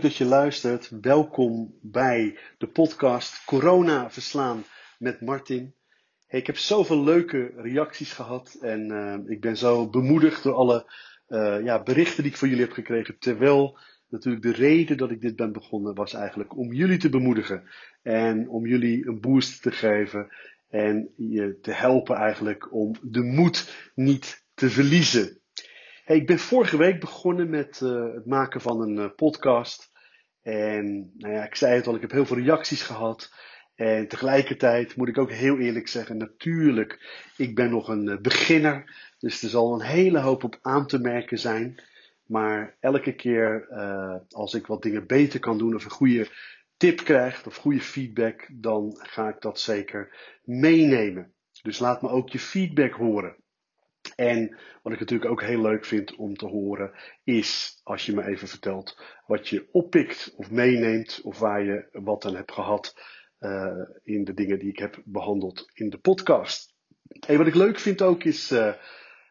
Dat je luistert. Welkom bij de podcast Corona Verslaan met Martin. Ik heb zoveel leuke reacties gehad en uh, ik ben zo bemoedigd door alle uh, ja, berichten die ik van jullie heb gekregen. Terwijl natuurlijk de reden dat ik dit ben begonnen was eigenlijk om jullie te bemoedigen en om jullie een boost te geven en je te helpen eigenlijk om de moed niet te verliezen. Ik ben vorige week begonnen met uh, het maken van een podcast. En nou ja, ik zei het al, ik heb heel veel reacties gehad. En tegelijkertijd moet ik ook heel eerlijk zeggen, natuurlijk, ik ben nog een uh, beginner. Dus er zal een hele hoop op aan te merken zijn. Maar elke keer als ik wat dingen beter kan doen of een goede tip krijg of goede feedback, dan ga ik dat zeker meenemen. Dus laat me ook je feedback horen. En wat ik natuurlijk ook heel leuk vind om te horen, is als je me even vertelt wat je oppikt of meeneemt, of waar je wat aan hebt gehad uh, in de dingen die ik heb behandeld in de podcast. En wat ik leuk vind ook is uh,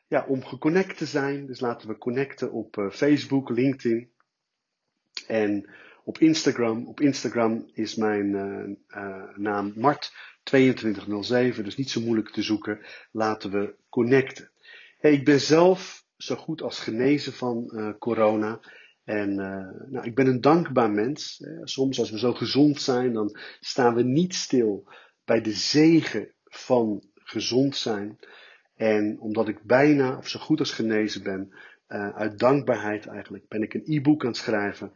ja, om geconnect te zijn. Dus laten we connecten op uh, Facebook, LinkedIn en op Instagram. Op Instagram is mijn naam Mart2207, dus niet zo moeilijk te zoeken. Laten we connecten. Ik ben zelf zo goed als genezen van uh, corona. En uh, nou, ik ben een dankbaar mens. Soms als we zo gezond zijn, dan staan we niet stil bij de zegen van gezond zijn. En omdat ik bijna of zo goed als genezen ben, uh, uit dankbaarheid eigenlijk, ben ik een e-book aan het schrijven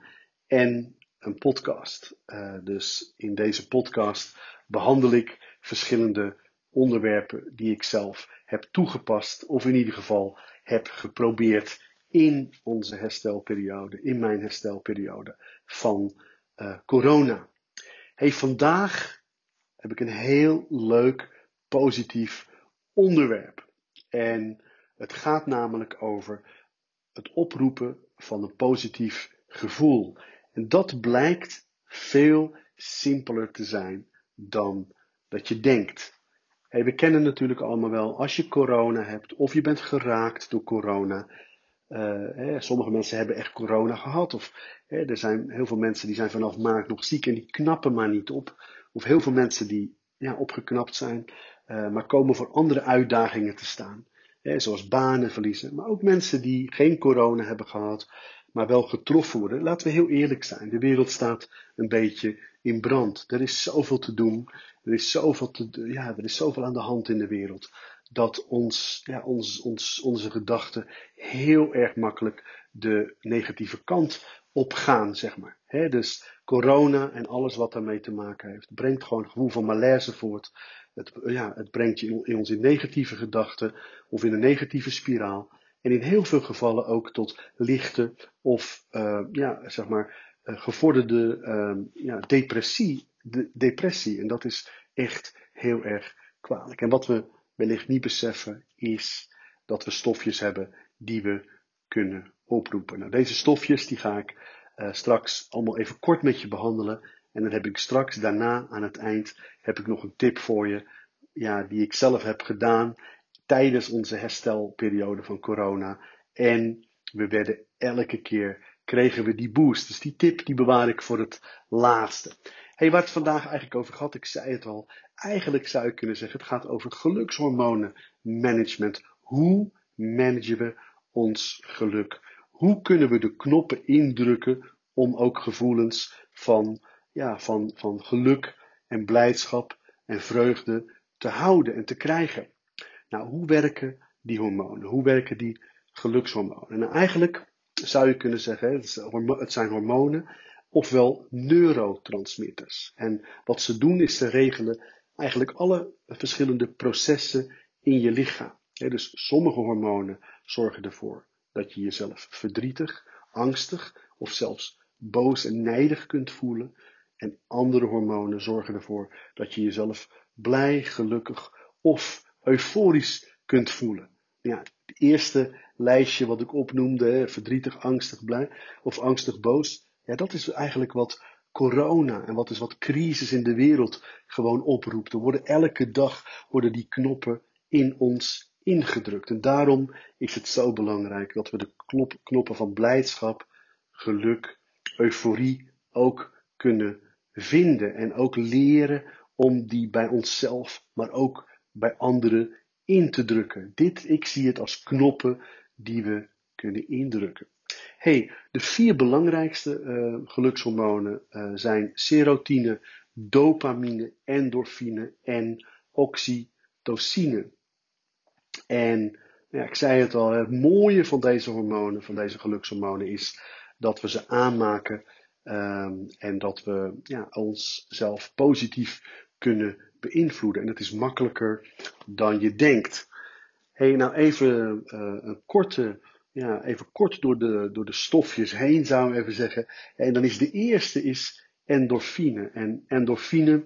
en een podcast. dus in deze podcast behandel ik verschillende onderwerpen die ik zelf heb toegepast, of in ieder geval heb geprobeerd in onze herstelperiode, in mijn herstelperiode van uh, corona. Hey, vandaag heb ik een heel leuk, positief onderwerp. En het gaat namelijk over het oproepen van een positief gevoel. En dat blijkt veel simpeler te zijn dan dat je denkt. We kennen natuurlijk allemaal wel, als je corona hebt of je bent geraakt door corona. Uh, sommige mensen hebben echt corona gehad. Of er zijn heel veel mensen die zijn vanaf maart nog ziek en die knappen maar niet op. Of heel veel mensen die ja, opgeknapt zijn, uh, maar komen voor andere uitdagingen te staan. zoals banen verliezen. Maar ook mensen die geen corona hebben gehad, maar wel getroffen worden. Laten we heel eerlijk zijn. De wereld staat een beetje in brand. Er is zoveel te doen. Er is zoveel, te, ja, er is zoveel aan de hand in de wereld. Dat ons, ja, ons, ons, onze gedachten heel erg makkelijk de negatieve kant opgaan, zeg maar. dus corona en alles wat daarmee te maken heeft, brengt gewoon een gevoel van malaise voort. Het, ja, het brengt je in, in ons in negatieve gedachten of in een negatieve spiraal. En in heel veel gevallen ook tot lichte of uh, ja, zeg maar, uh, gevorderde uh, ja, depressie, de, depressie. En dat is echt heel erg kwalijk. En wat we wellicht niet beseffen is dat we stofjes hebben die we kunnen oproepen. Nou, deze stofjes die ga ik uh, straks allemaal even kort met je behandelen. En dan heb ik straks daarna aan het eind heb ik nog een tip voor je. Ja, die ik zelf heb gedaan tijdens onze herstelperiode van corona. En we werden elke keer kregen we die boost. Dus die tip die bewaar ik voor het laatste. Hey, waar het vandaag eigenlijk over gaat, ik zei het al. Eigenlijk zou ik kunnen zeggen, het gaat over gelukshormonenmanagement. Hoe managen we ons geluk? Hoe kunnen we de knoppen indrukken om ook gevoelens van, ja, van, van geluk en blijdschap en vreugde te houden en te krijgen? Nou, hoe werken die hormonen? Hoe werken die gelukshormonen? Nou, eigenlijk zou je kunnen zeggen, het zijn hormonen, ofwel neurotransmitters. En wat ze doen is ze regelen eigenlijk alle verschillende processen in je lichaam. Dus sommige hormonen zorgen ervoor dat je jezelf verdrietig, angstig of zelfs boos en nijdig kunt voelen. En andere hormonen zorgen ervoor dat je jezelf blij, gelukkig of euforisch kunt voelen. Ja, het eerste lijstje wat ik opnoemde, verdrietig, angstig, blij of angstig, boos. Ja, dat is eigenlijk wat corona en wat is wat crisis in de wereld gewoon oproept. Er worden elke dag worden die knoppen in ons ingedrukt. En daarom is het zo belangrijk dat we de knoppen van blijdschap, geluk euforie ook kunnen vinden en ook leren om die bij onszelf, maar ook bij anderen in te drukken. Dit, ik zie het als knoppen die we kunnen indrukken. Hey, de vier belangrijkste uh, gelukshormonen uh, zijn serotine, dopamine, endorfine en oxytocine. En ja, ik zei het al, het mooie van deze hormonen, van deze gelukshormonen, is dat we ze aanmaken um, en dat we ja, onszelf positief kunnen beïnvloeden. En het is makkelijker dan je denkt. Hey, nou even uh, een korte, ja, even kort door de, door de stofjes heen zou ik even zeggen. En dan is de eerste is endorfine. En endorfine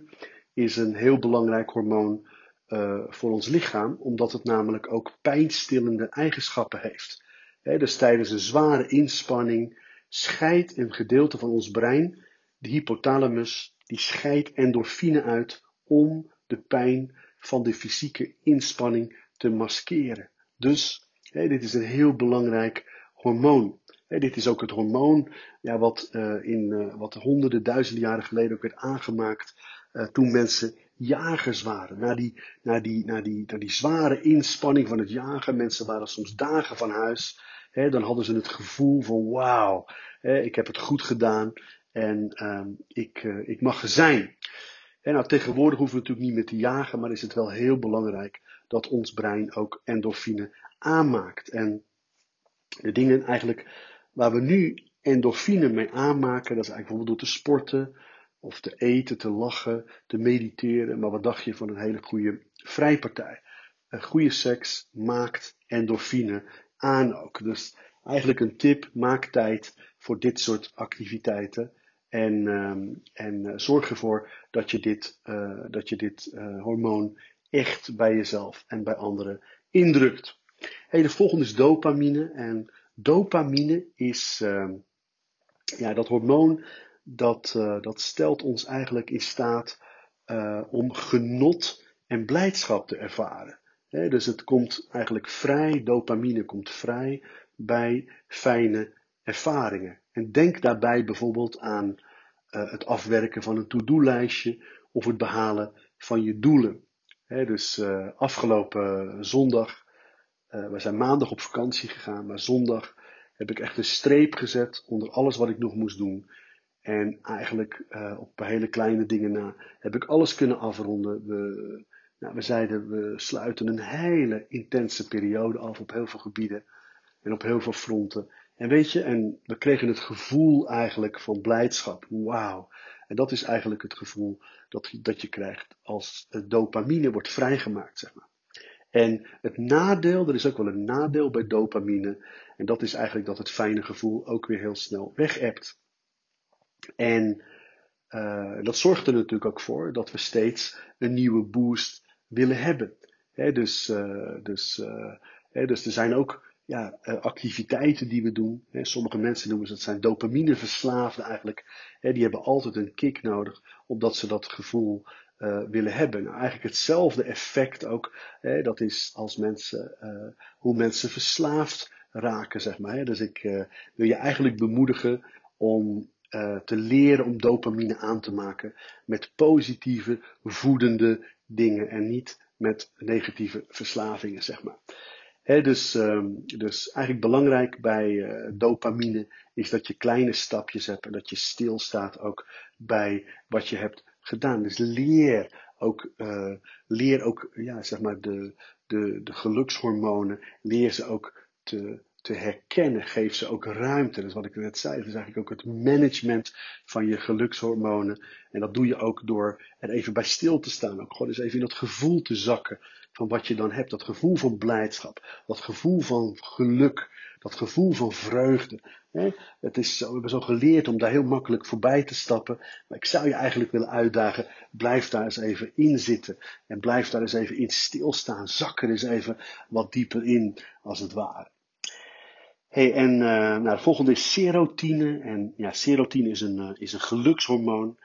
is een heel belangrijk hormoon uh, voor ons lichaam, omdat het namelijk ook pijnstillende eigenschappen heeft. dus tijdens een zware inspanning scheidt een gedeelte van ons brein, de hypothalamus, die scheidt endorfine uit om de pijn van de fysieke inspanning te maskeren. Dus dit is een heel belangrijk hormoon. dit is ook het hormoon ja, wat, uh, in, uh, wat honderden, duizenden jaren geleden ook werd aangemaakt uh, toen mensen jagers waren. Na die, na, die, na, die, na die zware inspanning van het jagen, mensen waren soms dagen van huis. Dan hadden ze het gevoel van wauw, ik heb het goed gedaan en um, ik, ik mag er zijn. Nou, tegenwoordig hoeven we natuurlijk niet meer te jagen, maar is het wel heel belangrijk dat ons brein ook endorfine aanmaakt. En de dingen eigenlijk waar we nu endorfine mee aanmaken, dat is eigenlijk bijvoorbeeld door te sporten, of te eten, te lachen, te mediteren. Maar wat dacht je van een hele goede vrijpartij? Een goede seks maakt endorfine aan ook. Dus eigenlijk een tip, maak tijd voor dit soort activiteiten. En, um, en uh, zorg ervoor dat je dit, uh, dat je dit uh, hormoon echt bij jezelf en bij anderen indrukt. De volgende is dopamine. En dopamine is ehm, ja, dat hormoon dat, dat stelt ons eigenlijk in staat om genot en blijdschap te ervaren. Dus het komt eigenlijk vrij, dopamine komt vrij bij fijne ervaringen. En denk daarbij bijvoorbeeld aan uh, het afwerken van een to-do-lijstje of het behalen van je doelen. Dus afgelopen zondag, we zijn maandag op vakantie gegaan, maar zondag heb ik echt een streep gezet onder alles wat ik nog moest doen. En eigenlijk op hele kleine dingen na heb ik alles kunnen afronden. We, nou, we zeiden we sluiten een hele intense periode af op heel veel gebieden en op heel veel fronten. En weet je, en we kregen het gevoel eigenlijk van blijdschap. Wauw. En dat is eigenlijk het gevoel dat, dat je krijgt als dopamine wordt vrijgemaakt, zeg maar. En het nadeel, er is ook wel een nadeel bij dopamine. En dat is eigenlijk dat het fijne gevoel ook weer heel snel weg hebt. En uh, dat zorgt er natuurlijk ook voor dat we steeds een nieuwe boost willen hebben. He, dus, uh, dus, uh, dus er zijn ook ja, activiteiten die we doen. Sommige mensen noemen ze het zijn dopamineverslaafden eigenlijk. Die hebben altijd een kick nodig omdat ze dat gevoel willen hebben. Nou, eigenlijk hetzelfde effect ook. dat is als mensen, hoe mensen verslaafd raken, zeg maar. Dus ik wil je eigenlijk bemoedigen om te leren om dopamine aan te maken met positieve, voedende dingen en niet met negatieve verslavingen, zeg maar. Dus, um, dus eigenlijk belangrijk bij uh, dopamine is dat je kleine stapjes hebt en dat je stilstaat ook bij wat je hebt gedaan. Dus leer ook, uh, leer ook ja, zeg maar de, de, de gelukshormonen, leer ze ook te te herkennen. Geef ze ook ruimte. Dat is wat ik net zei. Dat is eigenlijk ook het management van je gelukshormonen. En dat doe je ook door er even bij stil te staan. Ook gewoon eens even in dat gevoel te zakken van wat je dan hebt. Dat gevoel van blijdschap. Dat gevoel van geluk. Dat gevoel van vreugde. Het is we hebben zo geleerd om daar heel makkelijk voorbij te stappen. Maar ik zou je eigenlijk willen uitdagen. Blijf daar eens even in zitten. En blijf daar eens even in stilstaan. Zak er eens even wat dieper in, als het ware. Hey, en uh, nou, volgende is serotine. En ja, serotine is een, uh, is een gelukshormoon.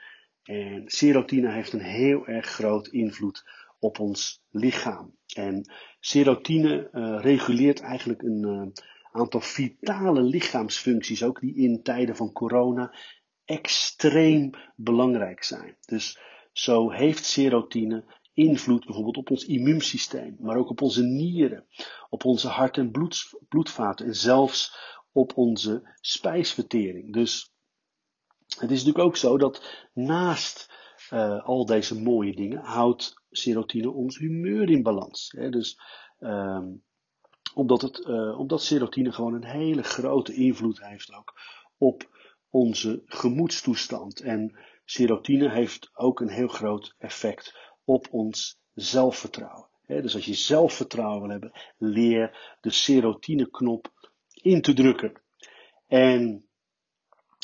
En serotine heeft een heel erg groot invloed op ons lichaam. En serotine uh, reguleert eigenlijk een aantal vitale lichaamsfuncties, ook die in tijden van corona extreem belangrijk zijn. Dus zo heeft serotine invloed bijvoorbeeld op ons immuunsysteem, maar ook op onze nieren, op onze hart- en bloed, bloedvaten en zelfs op onze spijsvertering. Dus het is natuurlijk ook zo dat naast uh, al deze mooie dingen houdt serotine ons humeur in balans. Hè? Dus um, omdat, het, uh, omdat serotine gewoon een hele grote invloed heeft ook op onze gemoedstoestand. En serotine heeft ook een heel groot effect op ons zelfvertrouwen. dus als je zelfvertrouwen wil hebben, leer de serotineknop in te drukken. En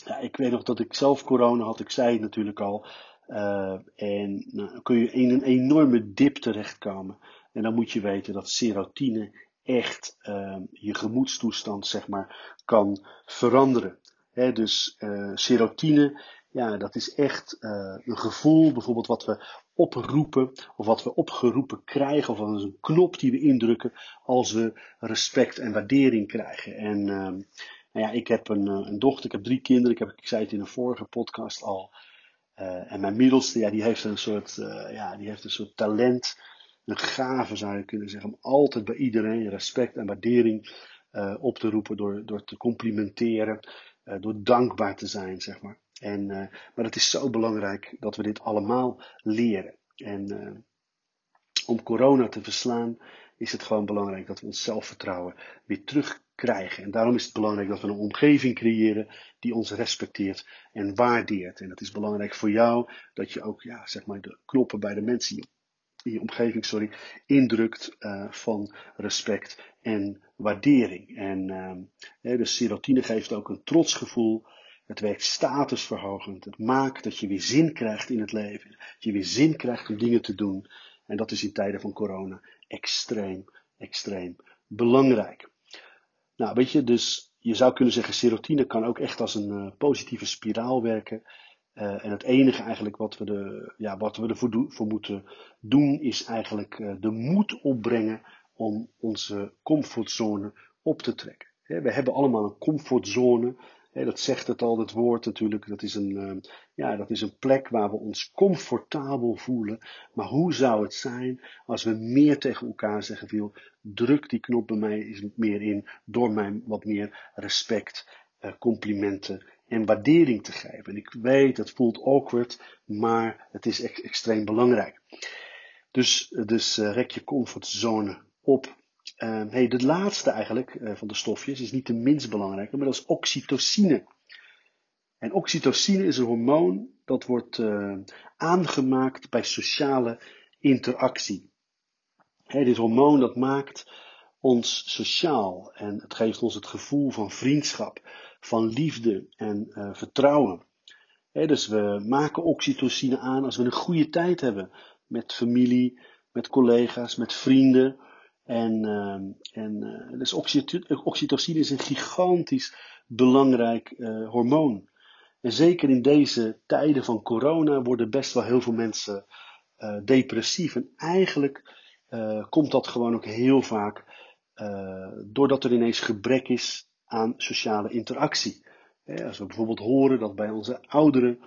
ja, ik weet nog dat ik zelf corona had, ik zei het natuurlijk al. Uh, en nou, kun je in een enorme dip terechtkomen. En dan moet je weten dat serotine echt uh, je gemoedstoestand, zeg maar, kan veranderen. Dus uh, serotine, ja, dat is echt een gevoel, bijvoorbeeld wat we oproepen, of wat we opgeroepen krijgen, of dat een knop die we indrukken als we respect en waardering krijgen. En nou ja, ik heb een, een dochter, ik heb drie kinderen, ik, heb, ik zei het in een vorige podcast al. Uh, en mijn middelste, ja, die heeft een soort, uh, ja, die heeft een soort talent, een gave zou je kunnen zeggen, om altijd bij iedereen respect en waardering uh, op te roepen door, door te complimenteren, door dankbaar te zijn, zeg maar. En, maar het is zo belangrijk dat we dit allemaal leren. En om corona te verslaan is het gewoon belangrijk dat we ons zelfvertrouwen weer terug krijgen. En daarom is het belangrijk dat we een omgeving creëren die ons respecteert en waardeert. En dat is belangrijk voor jou dat je ook ja, zeg maar de knoppen bij de mensen in je omgeving sorry, indrukt uh, van respect en waardering. En uh, de serotine geeft ook een trotsgevoel. Het werkt statusverhogend. Het maakt dat je weer zin krijgt in het leven. Dat je weer zin krijgt om dingen te doen. En dat is in tijden van corona extreem, extreem belangrijk. Nou, weet je, dus je zou kunnen zeggen, serotine kan ook echt als een uh, positieve spiraal werken. Uh, en het enige eigenlijk wat we, de, ja, wat we ervoor voor moeten doen, is eigenlijk uh, de moed opbrengen om onze comfortzone op te trekken. we hebben allemaal een comfortzone dat zegt het al, het woord natuurlijk. Dat is, een, ja, dat is een plek waar we ons comfortabel voelen. Maar hoe zou het zijn als we meer tegen elkaar zeggen: veel, druk die knop bij mij eens meer in door mij wat meer respect, uh, complimenten en waardering te geven. En ik weet, het voelt awkward, maar het is extreem belangrijk. Dus, dus uh, rek je comfortzone op. Uh, hey, de laatste eigenlijk van de stofjes is niet de minst belangrijke, maar dat is oxytocine. En oxytocine is een hormoon dat wordt uh, aangemaakt bij sociale interactie. Dit hormoon dat maakt ons sociaal en het geeft ons het gevoel van vriendschap, van liefde en vertrouwen. Hey, dus we maken oxytocine aan als we een goede tijd hebben met familie, met collega's, met vrienden en, uh, en dus oxytocine is een gigantisch belangrijk hormoon. En zeker in deze tijden van corona worden best wel heel veel mensen uh, depressief. En eigenlijk komt dat gewoon ook heel vaak doordat er ineens gebrek is aan sociale interactie. als we bijvoorbeeld horen dat bij onze ouderen,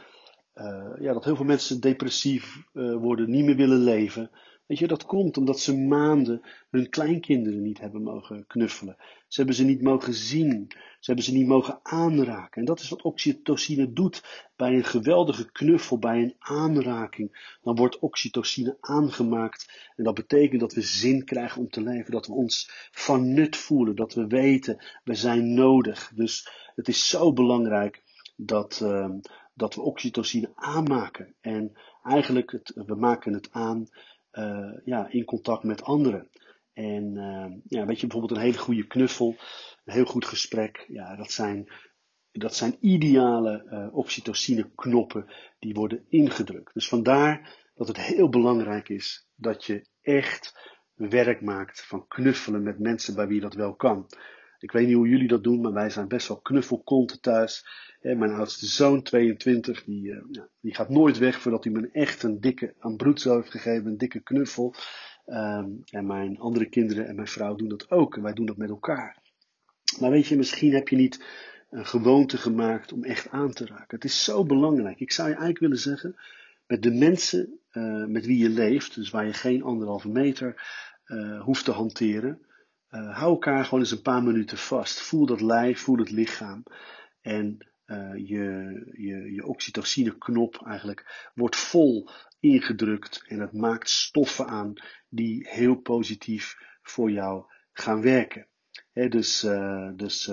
ja, dat heel veel mensen depressief worden, niet meer willen leven. Weet je, dat komt omdat ze maanden hun kleinkinderen niet hebben mogen knuffelen. Ze hebben ze niet mogen zien. Ze hebben ze niet mogen aanraken. En dat is wat oxytocine doet bij een geweldige knuffel, bij een aanraking. Dan wordt oxytocine aangemaakt. En dat betekent dat we zin krijgen om te leven. Dat we ons van nut voelen. Dat we weten, we zijn nodig. Dus het is zo belangrijk dat, uh, dat we oxytocine aanmaken. En eigenlijk, het, we maken het aan uh, ja, in contact met anderen. En uh, ja, weet je, bijvoorbeeld een hele goede knuffel, een heel goed gesprek. Ja, dat zijn, dat zijn ideale uh, oxytocine knoppen die worden ingedrukt. Dus vandaar dat het heel belangrijk is dat je echt werk maakt van knuffelen met mensen bij wie dat wel kan. Ik weet niet hoe jullie dat doen, maar wij zijn best wel knuffelkonten thuis. mijn oudste zoon, 22, die, uh, die gaat nooit weg voordat hij me echt een dikke Abruzzo heeft gegeven, een dikke knuffel. Um, en mijn andere kinderen en mijn vrouw doen dat ook. En wij doen dat met elkaar. Maar weet je, misschien heb je niet een gewoonte gemaakt om echt aan te raken. Het is zo belangrijk. Ik zou je eigenlijk willen zeggen, met de mensen uh, met wie je leeft, dus waar je geen anderhalve meter uh, hoeft te hanteren, uh, hou elkaar gewoon eens een paar minuten vast. Voel dat lijf, voel het lichaam. En je, je, je oxytocine-knop eigenlijk wordt vol ingedrukt. En dat maakt stoffen aan die heel positief voor jou gaan werken. dus uh, dus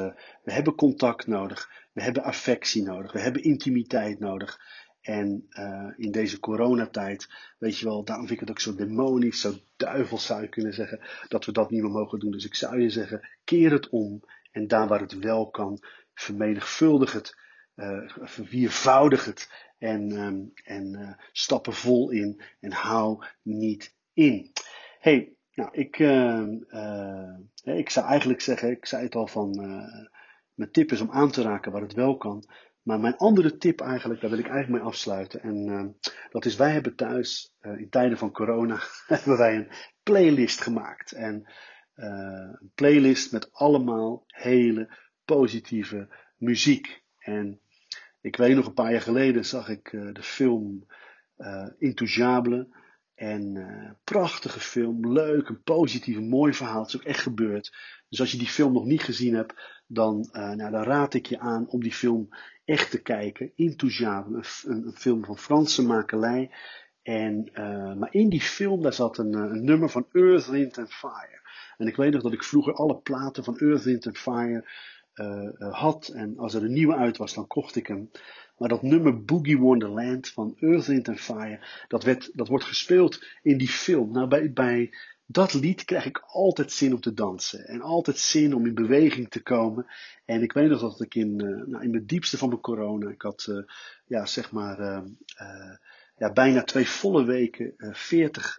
we hebben contact nodig, we hebben affectie nodig, we hebben intimiteit nodig. En uh, in deze coronatijd, weet je wel, daarom vind ik het ook zo demonisch, zo duivel zou je kunnen zeggen, dat we dat niet meer mogen doen. Dus ik zou je zeggen, keer het om en daar waar het wel kan, vermenigvuldig het, verviervoudig het en, um, en stap er vol in en hou niet in. Hey, nou, ik, uh, uh, ik zou eigenlijk zeggen, ik zei het al van, uh, mijn tip is om aan te raken waar het wel kan. Maar mijn andere tip eigenlijk, daar wil ik eigenlijk mee afsluiten. En ehm, dat is, wij hebben thuis eh, in tijden van corona, hebben wij een playlist gemaakt. En een playlist met allemaal hele positieve muziek. En ik weet nog een paar jaar geleden zag ik de film Intouchable. En uh, prachtige film, leuk, een positief, mooi verhaal. Het is ook echt gebeurd. Dus als je die film nog niet gezien hebt, dan, uh, nou, dan raad ik je aan om die film echt te kijken. Intouchable, een, film van Franse makelij. En, uh, maar in die film, daar zat een, een nummer van Earth, Wind and Fire. En ik weet nog dat ik vroeger alle platen van Earth, Wind and Fire had. En als er een nieuwe uit was, dan kocht ik hem. Maar dat nummer Boogie Wonderland van Earth, Wind Fire, dat, werd, dat wordt gespeeld in die film. Nou, bij, bij dat lied krijg ik altijd zin om te dansen. En altijd zin om in beweging te komen. En ik weet nog dat ik in, uh, nou, in het diepste van mijn corona, ik had, uh, ja, zeg maar, uh, ja, bijna twee volle weken, 40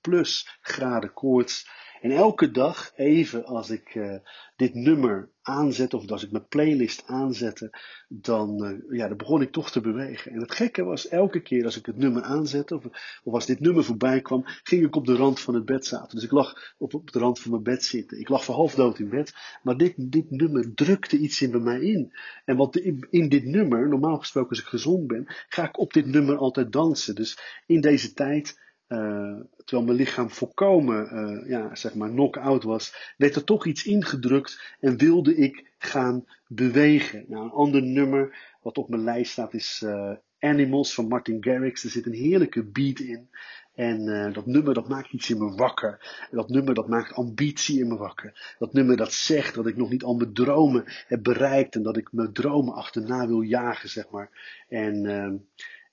plus graden koorts. En elke dag, even als ik uh, dit nummer aanzet, of als ik mijn playlist aanzette, dan, uh, ja, dan begon ik toch te bewegen. En het gekke was, elke keer als ik het nummer aanzette, of, of als dit nummer voorbij kwam, ging ik op de rand van het bed zaten. Dus ik lag op, op de rand van mijn bed zitten. Ik lag voor half dood in bed, maar dit, dit nummer drukte iets in bij mij in. En wat in, dit nummer, normaal gesproken als ik gezond ben, ga ik op dit nummer altijd dansen. Dus in deze tijd terwijl mijn lichaam volkomen, uh, ja, zeg maar, knock-out was, werd er toch iets ingedrukt en wilde ik gaan bewegen. Nou, een ander nummer wat op mijn lijst staat is uh, Animals van Martin Garrix. Er zit een heerlijke beat in. En dat nummer dat maakt iets in me wakker. Dat nummer dat maakt ambitie in me wakker. Dat nummer dat zegt dat ik nog niet al mijn dromen heb bereikt. En dat ik mijn dromen achterna wil jagen, zeg maar. En uh,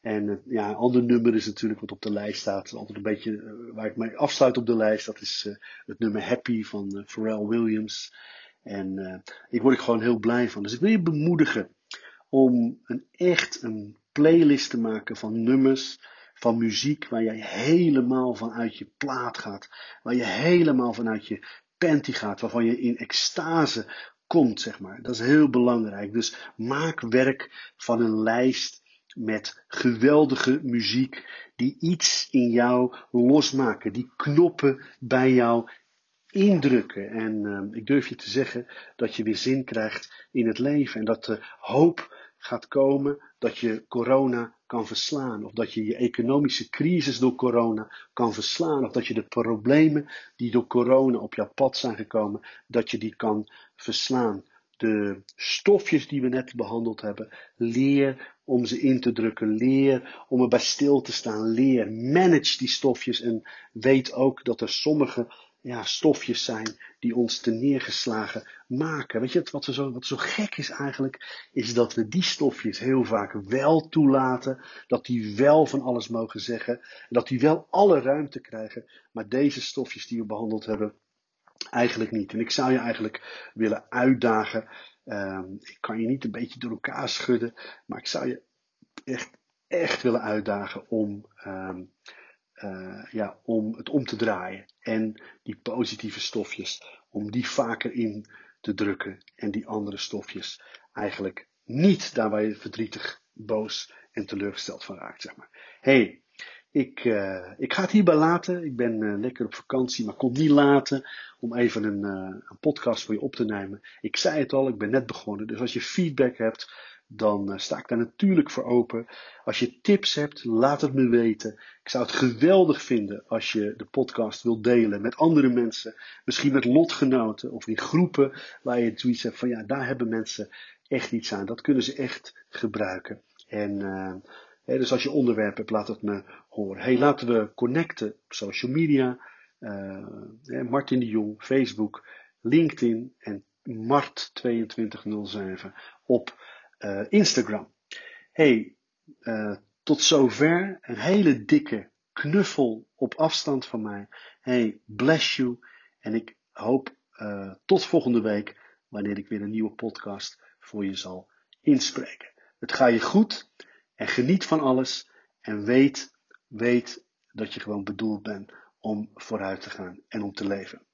en ja, een ander nummer is natuurlijk wat op de lijst staat. Altijd een beetje uh, waar ik mij afsluit op de lijst. Dat is uh, het nummer Happy van Pharrell Williams. En ik word ik gewoon heel blij van. Dus ik wil je bemoedigen om een echt een playlist te maken van nummers, van muziek waar jij helemaal vanuit je plaat gaat. Waar je helemaal vanuit je panty gaat. Waarvan je in extase komt, zeg maar. Dat is heel belangrijk. Dus maak werk van een lijst met geweldige muziek die iets in jou losmaken, die knoppen bij jou indrukken. En uh, ik durf je te zeggen dat je weer zin krijgt in het leven en dat de hoop gaat komen dat je corona kan verslaan. Of dat je je economische crisis door corona kan verslaan. Of dat je de problemen die door corona op jouw pad zijn gekomen, dat je die kan verslaan de stofjes die we net behandeld hebben. Leer om ze in te drukken. Leer om erbij stil te staan. Leer. Manage die stofjes en weet ook dat er sommige ja, stofjes zijn die ons te neergeslagen maken. Weet je, wat, zo, wat zo gek is eigenlijk, is dat we die stofjes heel vaak wel toelaten, dat die wel van alles mogen zeggen, dat die wel alle ruimte krijgen, maar deze stofjes die we behandeld hebben, Eigenlijk niet. En ik zou je eigenlijk willen uitdagen. Um, ik kan je niet een beetje door elkaar schudden, maar ik zou je echt, echt willen uitdagen om, um, uh, ja, om het om te draaien. En die positieve stofjes, om die vaker in te drukken. En die andere stofjes eigenlijk niet daar waar je verdrietig, boos en teleurgesteld van raakt, zeg maar. hey, ik, uh, ik ga het hierbij laten. Ik ben uh, lekker op vakantie, maar kon niet laten om even een, uh, een, podcast voor je op te nemen. Ik zei het al, ik ben net begonnen. Dus als je feedback hebt, dan sta ik daar natuurlijk voor open. Als je tips hebt, laat het me weten. Ik zou het geweldig vinden als je de podcast wilt delen met andere mensen. Misschien met lotgenoten of in groepen waar je zoiets hebt van ja, daar hebben mensen echt iets aan. Dat kunnen ze echt gebruiken. En dus als je onderwerp hebt, laat het me horen. Hey, laten we connecten op social media. Uh, Martin de Jong, Facebook, LinkedIn en Mart2207 op uh, Instagram. Hey, uh, tot zover. Een hele dikke knuffel op afstand van mij. Hey, bless you. En ik hoop tot volgende week, wanneer ik weer een nieuwe podcast voor je zal inspreken. Het gaat je goed. En geniet van alles en weet, weet dat je gewoon bedoeld bent om vooruit te gaan en om te leven.